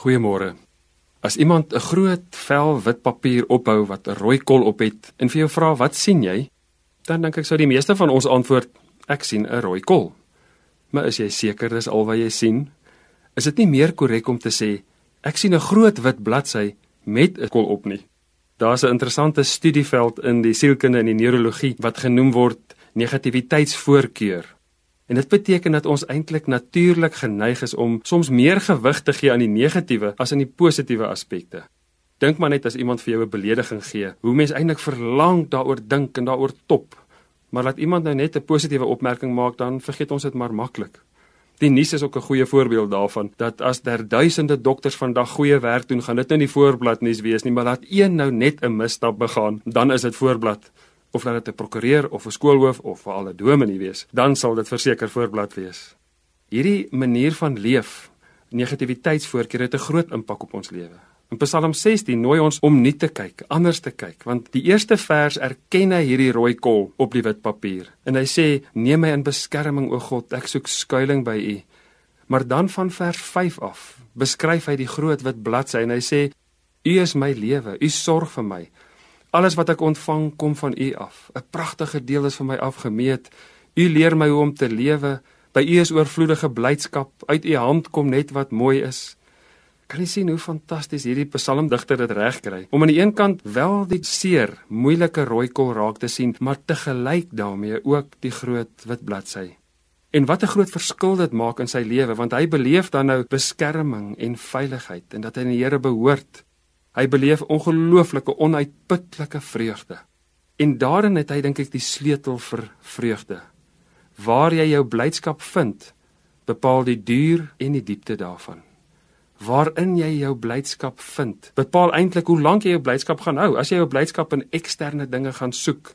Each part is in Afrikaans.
Goeiemôre. As iemand 'n groot vel wit papier ophou wat 'n rooi kol op het en vir jou vra wat sien jy? Dan dink ek sou die meeste van ons antwoord ek sien 'n rooi kol. Maar is jy seker dis al wat jy sien? Is dit nie meer korrek om te sê ek sien 'n groot wit bladsy met 'n kol op nie? Daar's 'n interessante studieveld in die sielkunde en die neurologie wat genoem word negativiteitsvoorkeur. En dit beteken dat ons eintlik natuurlik geneig is om soms meer gewig te gee aan die negatiewe as aan die positiewe aspekte. Dink maar net as iemand vir jou 'n belediging gee, hoe mens eintlik verlang daaroor dink en daaroor top. Maar laat iemand nou net 'n positiewe opmerking maak, dan vergeet ons dit maar maklik. Die nuus is ook 'n goeie voorbeeld daarvan dat as daar duisende dokters vandag goeie werk doen, gaan dit nou nie voorblad nuus wees nie, maar laat een nou net 'n misstap begaan, dan is dit voorblad of laat dit 'n prokureur of 'n skoolhoof of veral 'n dominee wees, dan sal dit verseker voorblad wees. Hierdie manier van leef, negativiteitsvoorkeur het 'n groot impak op ons lewe. In Psalm 16 nooi ons om nie te kyk, anders te kyk, want die eerste vers erken hy hierdie rooi kol op die wit papier. En hy sê: "Neem my in beskerming, o God, ek soek skuilings by U." Maar dan van vers 5 af beskryf hy die groot wit bladsy en hy sê: "U is my lewe, U sorg vir my." Alles wat ek ontvang kom van U af. 'n Pragtige deel is vir my afgemeet. U leer my hoe om te lewe. By U is oorvloedige blydskap. Uit U hand kom net wat mooi is. Kan jy sien hoe fantasties hierdie psalmdigter dit regkry? Om aan die een kant wel die seer, moeilike rooi kol raak te sien, maar te gelyk daarmee ook die groot wit bladsy. En wat 'n groot verskil dit maak in sy lewe, want hy beleef dan nou beskerming en veiligheid en dat hy aan die Here behoort. Hy beleef ongelooflike onuitputlike vreugde. En daarin het hy dink ek die sleutel vir vreugde. Waar jy jou blydskap vind, bepaal die duur en die diepte daarvan. Waarin jy jou blydskap vind, bepaal eintlik hoe lank jy jou blydskap gaan hou. As jy jou blydskap in eksterne dinge gaan soek,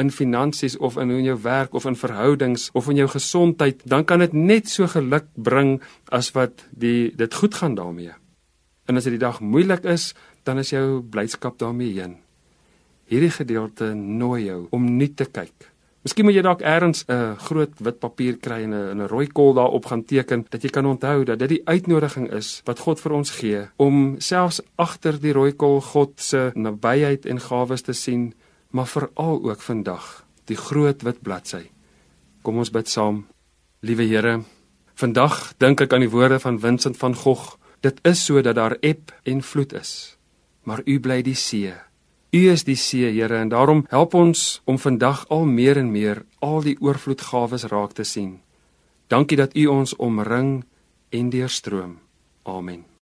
in finansies of in hoe jou werk of in verhoudings of in jou gesondheid, dan kan dit net so geluk bring as wat die dit goed gaan daarmee. En as dit die dag moeilik is, dan is jou blydskap daarmee heen. Hierdie gedeelte nooi jou om nie te kyk. Miskien moet jy dalk eers 'n groot wit papier kry en 'n 'n rooi kol daarop gaan teken dat jy kan onthou dat dit die uitnodiging is wat God vir ons gee om selfs agter die rooi kol God se nabyheid en gawes te sien, maar veral ook vandag die groot wit bladsy. Kom ons bid saam. Liewe Here, vandag dink ek aan die woorde van Vincent van Gogh. Dit is so dat daar eb en vloed is maar U bly die see. U is die see, Here, en daarom help ons om vandag al meer en meer al die oorvloedgawes raak te sien. Dankie dat U ons omring en deurstroom. Amen.